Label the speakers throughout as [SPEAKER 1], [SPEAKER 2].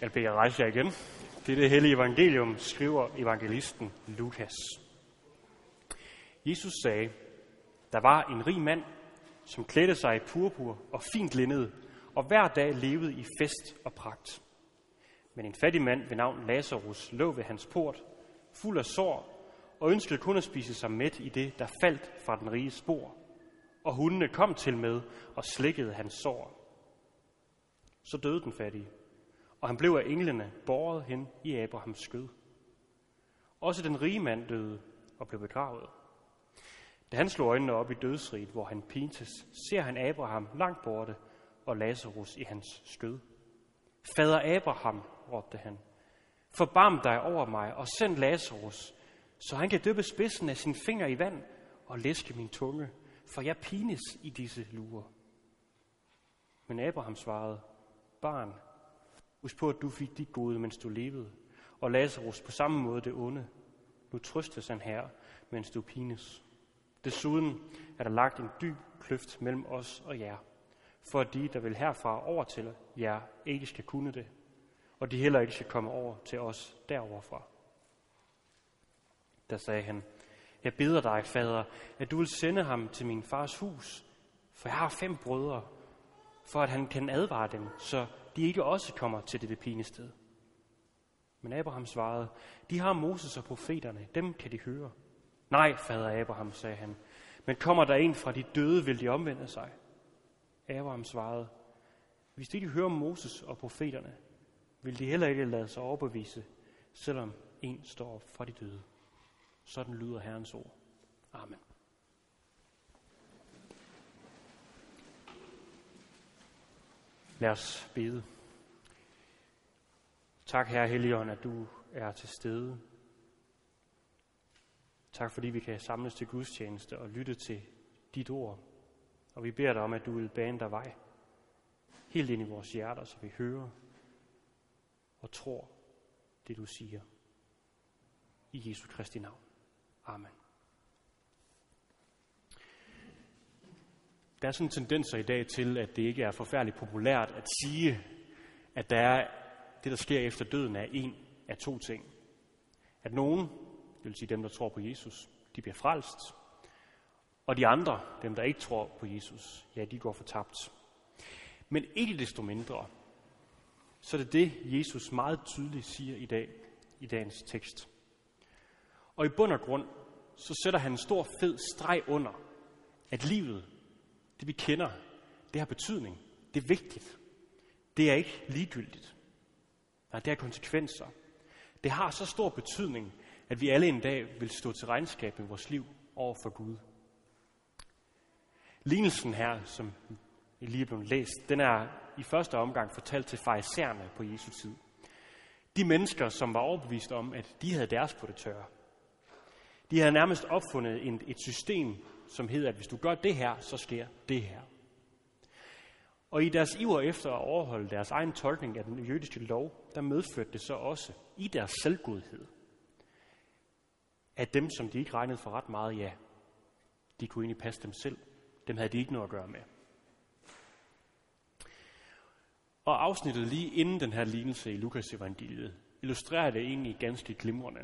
[SPEAKER 1] Jeg beder rejse jer igen. Det er det hellige evangelium, skriver evangelisten Lukas. Jesus sagde, der var en rig mand, som klædte sig i purpur og fint linned, og hver dag levede i fest og pragt. Men en fattig mand ved navn Lazarus lå ved hans port, fuld af sår, og ønskede kun at spise sig mæt i det, der faldt fra den rige spor. Og hundene kom til med og slikkede hans sår. Så døde den fattige, og han blev af englene båret hen i Abrahams skød. Også den rige mand døde og blev begravet. Da han slog øjnene op i dødsriget, hvor han pintes, ser han Abraham langt borte og Lazarus i hans skød. Fader Abraham, råbte han, forbarm dig over mig og send Lazarus, så han kan dyppe spidsen af sin finger i vand og læske min tunge, for jeg pines i disse lurer. Men Abraham svarede, barn, husk på, at du fik dit gode, mens du levede, og Lazarus på samme måde det onde. Nu trøstes han her, mens du pines. Desuden er der lagt en dyb kløft mellem os og jer, for at de, der vil herfra over til jer, ikke skal kunne det, og de heller ikke skal komme over til os deroverfra. Der sagde han, jeg beder dig, fader, at du vil sende ham til min fars hus, for jeg har fem brødre, for at han kan advare dem, så de ikke også kommer til dette pinested. Men Abraham svarede, de har Moses og profeterne, dem kan de høre. Nej, fader Abraham, sagde han, men kommer der en fra de døde, vil de omvende sig. Abraham svarede, hvis de ikke hører Moses og profeterne, vil de heller ikke lade sig overbevise, selvom en står op fra de døde. Sådan lyder Herrens ord. Amen. Lad os bede. Tak, Herre Helligånd, at du er til stede. Tak, fordi vi kan samles til gudstjeneste og lytte til dit ord. Og vi beder dig om, at du vil bane dig vej helt ind i vores hjerter, så vi hører og tror det, du siger. I Jesu Kristi navn. Amen. Der er sådan tendenser i dag til, at det ikke er forfærdeligt populært at sige, at der er det, der sker efter døden, er en af to ting. At nogen, det vil sige dem, der tror på Jesus, de bliver frelst, og de andre, dem der ikke tror på Jesus, ja, de går fortabt. Men ikke desto mindre, så er det det, Jesus meget tydeligt siger i dag, i dagens tekst. Og i bund og grund, så sætter han en stor fed streg under, at livet, det vi kender, det har betydning. Det er vigtigt. Det er ikke ligegyldigt. Nej, det har konsekvenser. Det har så stor betydning, at vi alle en dag vil stå til regnskab med vores liv over for Gud. Lignelsen her, som lige er blevet læst, den er i første omgang fortalt til farisæerne på Jesu tid. De mennesker, som var overbevist om, at de havde deres på det tørre. De havde nærmest opfundet et system, som hedder, at hvis du gør det her, så sker det her. Og i deres iver efter at overholde deres egen tolkning af den jødiske lov, der medførte det så også i deres selvgodhed, at dem, som de ikke regnede for ret meget, ja, de kunne egentlig passe dem selv. Dem havde de ikke noget at gøre med. Og afsnittet lige inden den her lignelse i Lukas evangeliet, illustrerer det egentlig ganske glimrende.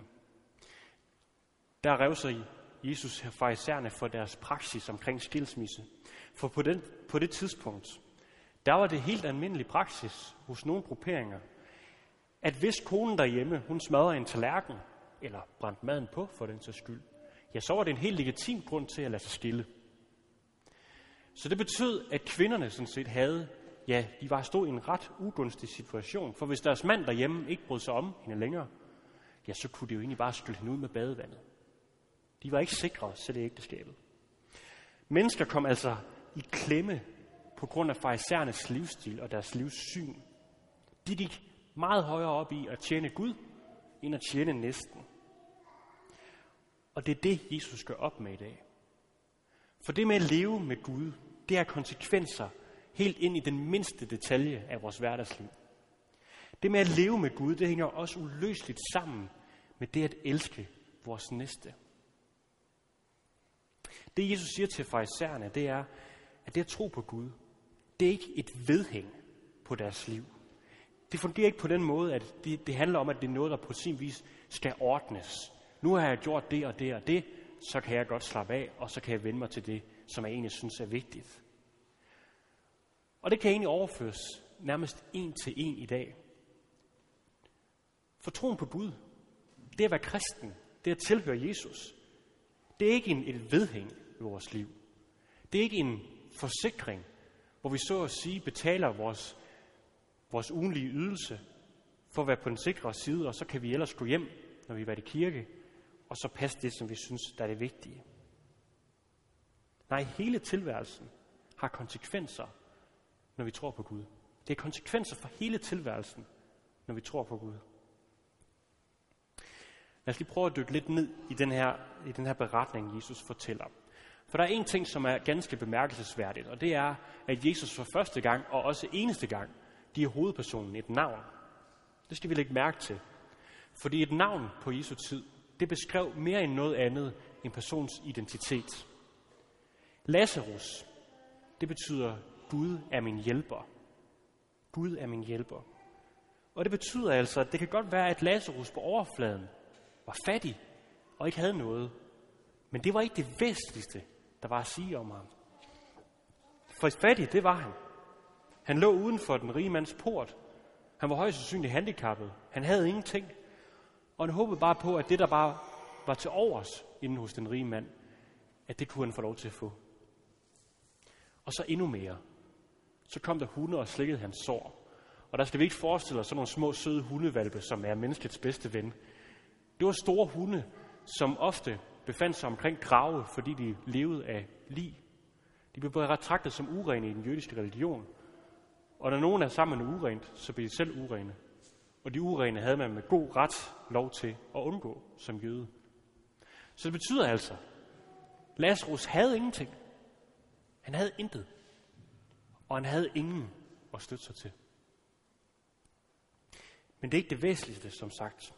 [SPEAKER 1] Der revser Jesus her farisæerne for deres praksis omkring skilsmisse. For på, den, på det tidspunkt, der var det helt almindelig praksis hos nogle grupperinger, at hvis konen derhjemme, hun smadrede en tallerken, eller brændte maden på for den sags skyld, ja, så var det en helt legitim grund til at lade sig skille. Så det betød, at kvinderne sådan set havde, ja, de var stået i en ret ugunstig situation, for hvis deres mand derhjemme ikke brød sig om hende længere, ja, så kunne de jo egentlig bare skylle hende ud med badevandet. De var ikke sikre selv i ægteskabet. Mennesker kom altså i klemme på grund af farisæernes livsstil og deres livssyn. De gik meget højere op i at tjene Gud, end at tjene næsten. Og det er det, Jesus gør op med i dag. For det med at leve med Gud, det har konsekvenser helt ind i den mindste detalje af vores hverdagsliv. Det med at leve med Gud, det hænger også uløseligt sammen med det at elske vores næste. Det Jesus siger til farisæerne, det er, at det at tro på Gud, det er ikke et vedhæng på deres liv. Det fungerer ikke på den måde, at det, det handler om, at det er noget, der på sin vis skal ordnes. Nu har jeg gjort det og det og det, så kan jeg godt slappe af, og så kan jeg vende mig til det, som jeg egentlig synes er vigtigt. Og det kan egentlig overføres nærmest en til en i dag. For troen på Gud, det at være kristen, det at tilhøre Jesus, det er ikke en, et vedhæng i vores liv. Det er ikke en forsikring, hvor vi så at sige betaler vores, vores ugenlige ydelse for at være på den sikre side, og så kan vi ellers gå hjem, når vi er i kirke, og så passe det, som vi synes, der er det vigtige. Nej, hele tilværelsen har konsekvenser, når vi tror på Gud. Det er konsekvenser for hele tilværelsen, når vi tror på Gud. Lad os lige prøve at dykke lidt ned i den her, i den her beretning, Jesus fortæller. For der er en ting, som er ganske bemærkelsesværdigt, og det er, at Jesus for første gang, og også eneste gang, giver hovedpersonen et navn. Det skal vi lægge mærke til. Fordi et navn på Jesu tid, det beskrev mere end noget andet en persons identitet. Lazarus, det betyder, Gud er min hjælper. Gud er min hjælper. Og det betyder altså, at det kan godt være, at Lazarus på overfladen var fattig og ikke havde noget. Men det var ikke det væsentligste, der var at sige om ham. For fattig, det var han. Han lå uden for den rige mands port. Han var højst sandsynligt handicappet. Han havde ingenting. Og han håbede bare på, at det, der bare var til overs inden hos den rige mand, at det kunne han få lov til at få. Og så endnu mere. Så kom der hunde og slikkede hans sår. Og der skal vi ikke forestille os sådan nogle små søde hundevalpe, som er menneskets bedste ven. Det var store hunde, som ofte befandt sig omkring grave, fordi de levede af lig. De blev betragtet som urene i den jødiske religion. Og når nogen er sammen med urent, så bliver de selv urene. Og de urene havde man med god ret lov til at undgå som jøde. Så det betyder altså, Lazarus havde ingenting. Han havde intet. Og han havde ingen at støtte sig til. Men det er ikke det væsentligste, som sagt.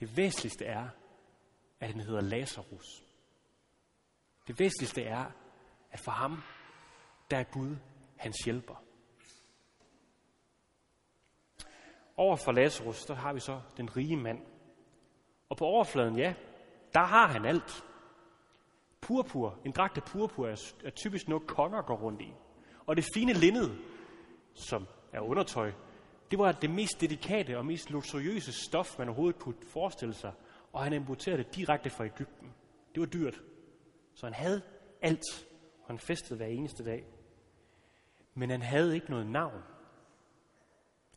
[SPEAKER 1] Det væsentligste er, at han hedder Lazarus. Det væsentligste er, at for ham, der er Gud hans hjælper. Over for Lazarus, der har vi så den rige mand. Og på overfladen, ja, der har han alt. Purpur, en dragt af purpur er, er typisk noget konger går rundt i. Og det fine linned, som er undertøj, det var det mest dedikate og mest luksuriøse stof, man overhovedet kunne forestille sig. Og han importerede det direkte fra Ægypten. Det var dyrt. Så han havde alt, og han festede hver eneste dag. Men han havde ikke noget navn.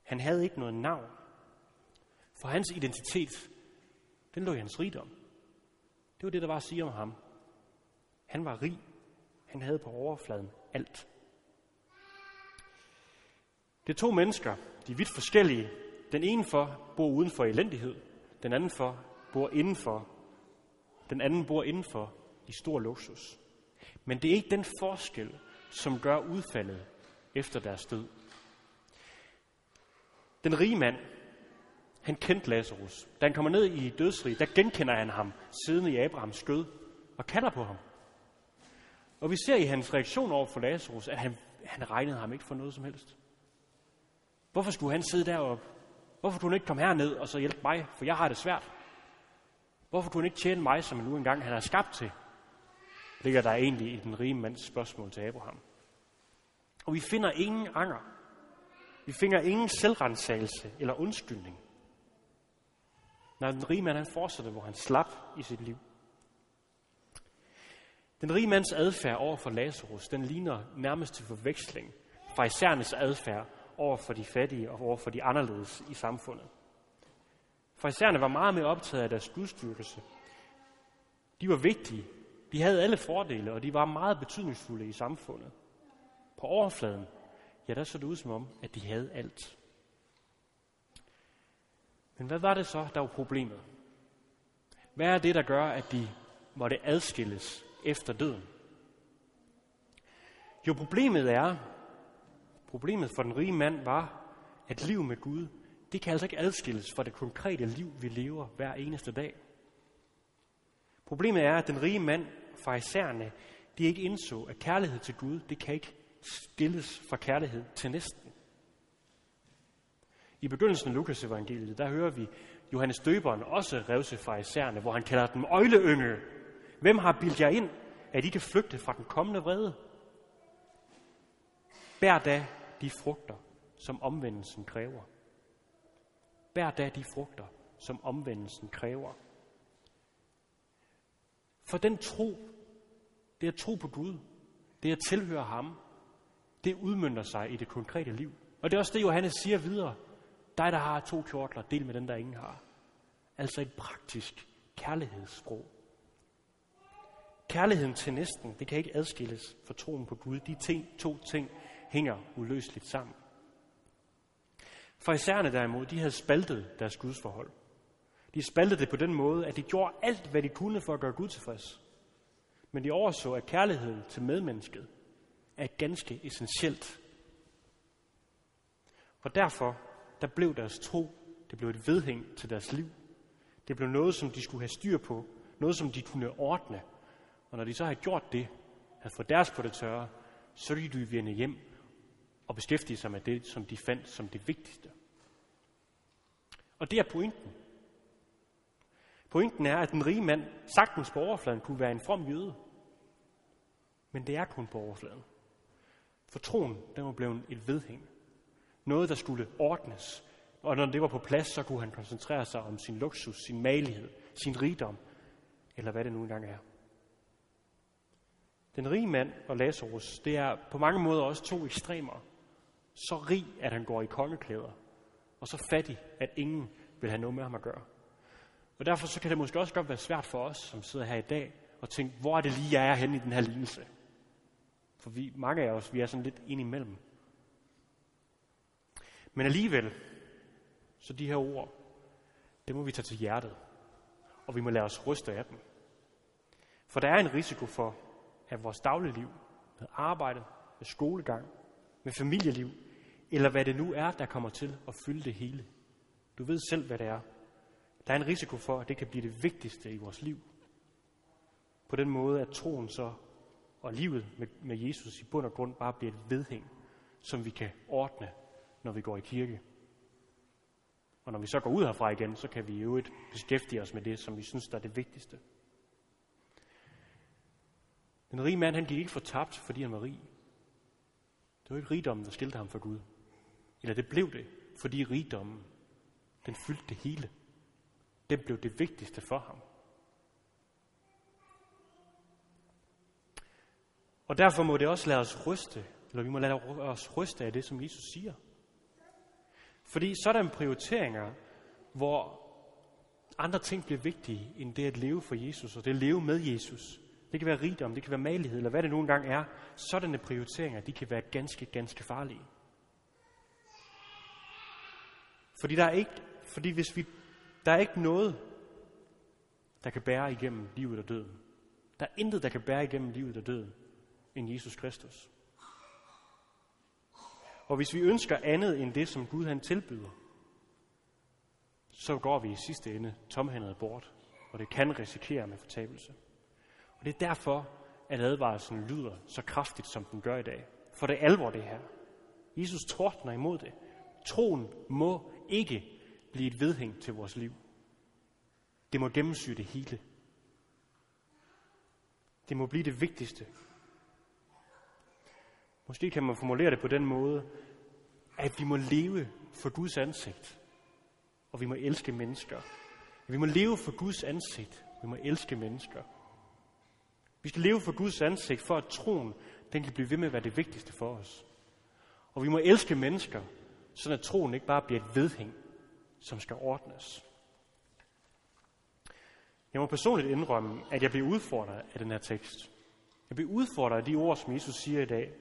[SPEAKER 1] Han havde ikke noget navn. For hans identitet, den lå i hans rigdom. Det var det, der var at sige om ham. Han var rig. Han havde på overfladen alt. Det er to mennesker, de er vidt forskellige. Den ene for bor uden for elendighed, den anden for bor indenfor. Den anden bor indenfor i stor luksus. Men det er ikke den forskel, som gør udfaldet efter deres død. Den rige mand, han kendte Lazarus. Da han kommer ned i dødsrig, der genkender han ham siddende i Abrahams skød og kalder på ham. Og vi ser i hans reaktion over for Lazarus, at han, han regnede ham ikke for noget som helst. Hvorfor skulle han sidde deroppe? Hvorfor kunne han ikke komme herned og så hjælpe mig, for jeg har det svært? Hvorfor kunne han ikke tjene mig, som nu engang han er skabt til? Ligger der egentlig i den rige mands spørgsmål til Abraham. Og vi finder ingen anger. Vi finder ingen selvrensagelse eller undskyldning. Når den rige mand han fortsætter, hvor han slap i sit liv. Den rige mands adfærd over for Lazarus, den ligner nærmest til forveksling fra isærnes adfærd over for de fattige og over for de anderledes i samfundet isærne var meget mere optaget af deres gudstyrkelse. De var vigtige, de havde alle fordele, og de var meget betydningsfulde i samfundet. På overfladen, ja, der så det ud som om, at de havde alt. Men hvad var det så, der var problemet? Hvad er det, der gør, at de måtte adskilles efter døden? Jo, problemet er, Problemet for den rige mand var, at liv med Gud, det kan altså ikke adskilles fra det konkrete liv, vi lever hver eneste dag. Problemet er, at den rige mand, farisæerne, de ikke indså, at kærlighed til Gud, det kan ikke stilles fra kærlighed til næsten. I begyndelsen af Lukas evangeliet, der hører vi Johannes Døberen også revse fra isærne, hvor han kalder dem øjleynge. Hvem har bildt jer ind, at I kan flygte fra den kommende vrede? Bær da de frugter, som omvendelsen kræver. Bær da de frugter, som omvendelsen kræver. For den tro, det at tro på Gud, det at tilhøre ham, det udmyndter sig i det konkrete liv. Og det er også det, Johannes siger videre. Dig, der har to kjortler, del med den, der ingen har. Altså et praktisk kærlighedssprog. Kærligheden til næsten, det kan ikke adskilles fra troen på Gud. De ting, to ting hænger uløseligt sammen. For isærne derimod, de havde spaltet deres gudsforhold. De spaltede det på den måde, at de gjorde alt, hvad de kunne for at gøre Gud tilfreds. Men de overså, at kærligheden til medmennesket er ganske essentielt. Og derfor, der blev deres tro, det blev et vedhæng til deres liv. Det blev noget, som de skulle have styr på, noget, som de kunne ordne. Og når de så havde gjort det, havde fået deres på det tørre, så ville de vende hjem og beskæftige sig med det, som de fandt som det vigtigste. Og det er pointen. Pointen er, at den rige mand sagtens på overfladen kunne være en from jøde. Men det er kun på overfladen. For troen, den var blevet et vedhæng. Noget, der skulle ordnes. Og når det var på plads, så kunne han koncentrere sig om sin luksus, sin malighed, sin rigdom, eller hvad det nu engang er. Den rige mand og Lazarus, det er på mange måder også to ekstremer. Så rig, at han går i kongeklæder, og så fattig, at ingen vil have noget med ham at gøre. Og derfor så kan det måske også godt være svært for os, som sidder her i dag, at tænke, hvor er det lige, jeg er henne i den her lignelse? For vi, mange af os, vi er sådan lidt ind imellem. Men alligevel, så de her ord, det må vi tage til hjertet, og vi må lade os ryste af dem. For der er en risiko for, at vores dagligliv, med arbejde, med skolegang, med familieliv, eller hvad det nu er, der kommer til at fylde det hele. Du ved selv, hvad det er. Der er en risiko for, at det kan blive det vigtigste i vores liv. På den måde, at troen så og livet med, med Jesus i bund og grund bare bliver et vedhæng, som vi kan ordne, når vi går i kirke. Og når vi så går ud herfra igen, så kan vi i øvrigt beskæftige os med det, som vi synes, der er det vigtigste. Den rige mand, han gik ikke fortabt, fordi han var rig. Det var ikke rigdommen, der skilte ham fra Gud. Eller det blev det, fordi rigdommen, den fyldte det hele. Den blev det vigtigste for ham. Og derfor må det også lade os ryste, eller vi må lade os ryste af det, som Jesus siger. Fordi sådanne prioriteringer, hvor andre ting bliver vigtige end det at leve for Jesus, og det at leve med Jesus, det kan være rigdom, det kan være malighed, eller hvad det nu engang er, sådanne prioriteringer, de kan være ganske, ganske farlige. Fordi der er ikke, fordi hvis vi, der er ikke noget, der kan bære igennem livet og døden. Der er intet, der kan bære igennem livet og døden end Jesus Kristus. Og hvis vi ønsker andet end det, som Gud han tilbyder, så går vi i sidste ende tomhændet bort, og det kan risikere med fortabelse. Og det er derfor, at advarslen lyder så kraftigt, som den gør i dag. For det er alvor det her. Jesus tordner imod det. Troen må ikke blive et vedhæng til vores liv. Det må gennemsyre det hele. Det må blive det vigtigste Måske kan man formulere det på den måde, at vi må leve for Guds ansigt, og vi må elske mennesker. Vi må leve for Guds ansigt, vi må elske mennesker. Vi skal leve for Guds ansigt, for at troen den kan blive ved med at være det vigtigste for os. Og vi må elske mennesker, sådan at troen ikke bare bliver et vedhæng, som skal ordnes. Jeg må personligt indrømme, at jeg bliver udfordret af den her tekst. Jeg bliver udfordret af de ord, som Jesus siger i dag.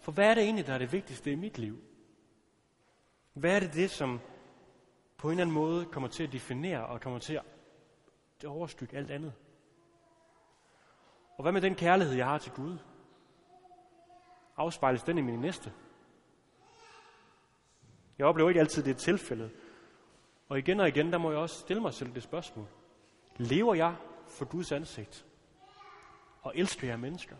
[SPEAKER 1] For hvad er det egentlig, der er det vigtigste i mit liv? Hvad er det det, som på en eller anden måde kommer til at definere og kommer til at overskygge alt andet? Og hvad med den kærlighed, jeg har til Gud? Afspejles den i min næste? Jeg oplever ikke altid, det er tilfældet. Og igen og igen, der må jeg også stille mig selv det spørgsmål. Lever jeg for Guds ansigt? Og elsker jeg mennesker?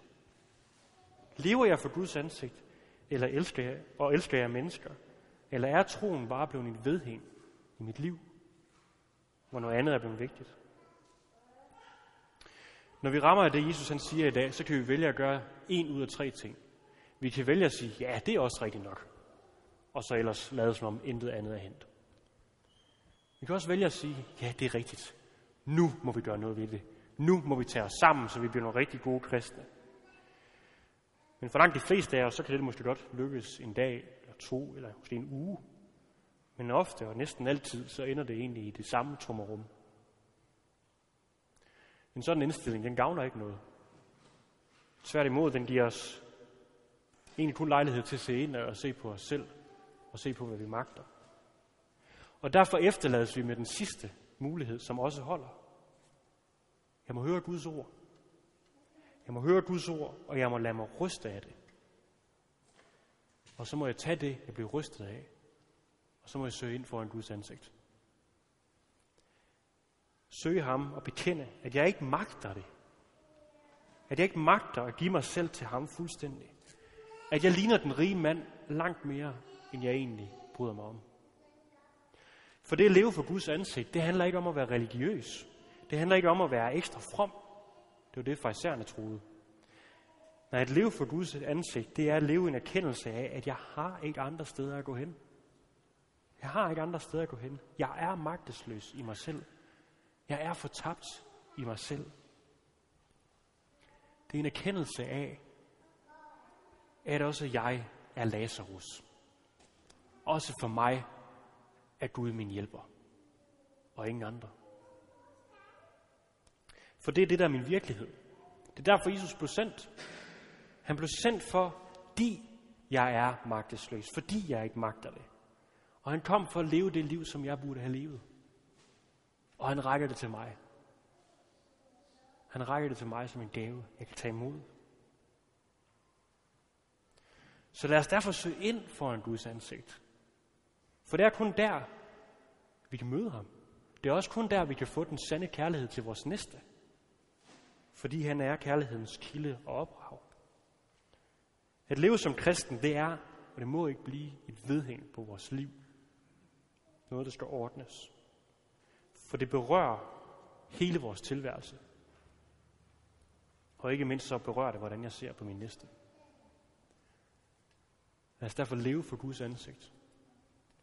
[SPEAKER 1] Lever jeg for Guds ansigt, eller elsker jeg, og elsker jeg mennesker? Eller er troen bare blevet en vedhæng i mit liv, hvor noget andet er blevet vigtigt? Når vi rammer af det, Jesus han siger i dag, så kan vi vælge at gøre en ud af tre ting. Vi kan vælge at sige, ja, det er også rigtigt nok. Og så ellers lade som om intet andet er hent. Vi kan også vælge at sige, ja, det er rigtigt. Nu må vi gøre noget ved det. Nu må vi tage os sammen, så vi bliver nogle rigtig gode kristne. Men for langt de fleste af os, så kan det måske godt lykkes en dag, eller to, eller måske en uge. Men ofte og næsten altid, så ender det egentlig i det samme tommerum. En sådan indstilling, den gavner ikke noget. Tværtimod, den giver os egentlig kun lejlighed til at se ind og se på os selv, og se på, hvad vi magter. Og derfor efterlades vi med den sidste mulighed, som også holder. Jeg må høre Guds ord. Jeg må høre Guds ord, og jeg må lade mig ryste af det. Og så må jeg tage det, jeg bliver rystet af. Og så må jeg søge ind foran Guds ansigt. Søge ham og bekende, at jeg ikke magter det. At jeg ikke magter at give mig selv til ham fuldstændig. At jeg ligner den rige mand langt mere, end jeg egentlig bryder mig om. For det at leve for Guds ansigt, det handler ikke om at være religiøs. Det handler ikke om at være ekstra from. Det var det, farisæerne troede. Nej, at leve for Guds ansigt, det er at leve i en erkendelse af, at jeg har ikke andre steder at gå hen. Jeg har ikke andre steder at gå hen. Jeg er magtesløs i mig selv. Jeg er fortabt i mig selv. Det er en erkendelse af, at også jeg er Lazarus. Også for mig er Gud min hjælper, og ingen andre. For det er det, der er min virkelighed. Det er derfor, Jesus blev sendt. Han blev sendt for, fordi jeg er magtesløs, fordi jeg ikke magter det. Og han kom for at leve det liv, som jeg burde have levet. Og han rækker det til mig. Han rækker det til mig som en gave, jeg kan tage imod. Så lad os derfor søge ind foran Guds ansigt. For det er kun der, vi kan møde ham. Det er også kun der, vi kan få den sande kærlighed til vores næste. Fordi han er kærlighedens kilde og ophav. At leve som kristen, det er, og det må ikke blive et vedhæng på vores liv. Noget, der skal ordnes. For det berører hele vores tilværelse. Og ikke mindst så berører det, hvordan jeg ser på min næste. Lad os derfor leve for Guds ansigt.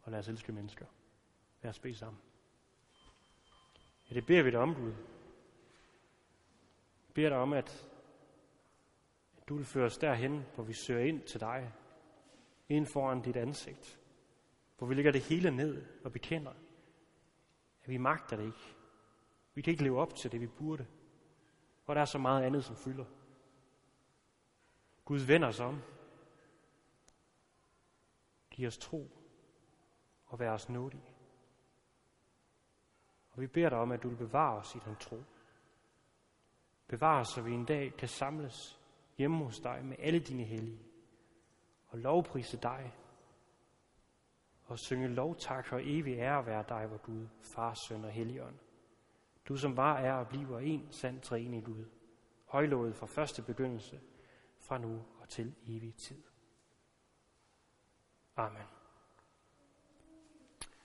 [SPEAKER 1] Og lad os elske mennesker. Lad os bede sammen. Ja, det beder vi dig om, Gud. Jeg beder dig om, at du vil føre os derhen, hvor vi søger ind til dig, ind foran dit ansigt, hvor vi lægger det hele ned og bekender, at vi magter det ikke. Vi kan ikke leve op til det, vi burde. Og der er så meget andet, som fylder. Gud vender os om. Giv os tro og være os nådige. Og vi beder dig om, at du vil bevare os i den tro. Bevar os, så vi en dag kan samles hjemme hos dig med alle dine hellige og lovprise dig og synge lovtak og evig ære være dig, hvor Gud, Far, Søn og Helligånd. Du som var, er og bliver en sand træen i Gud, højlovet fra første begyndelse, fra nu og til evig tid. Amen.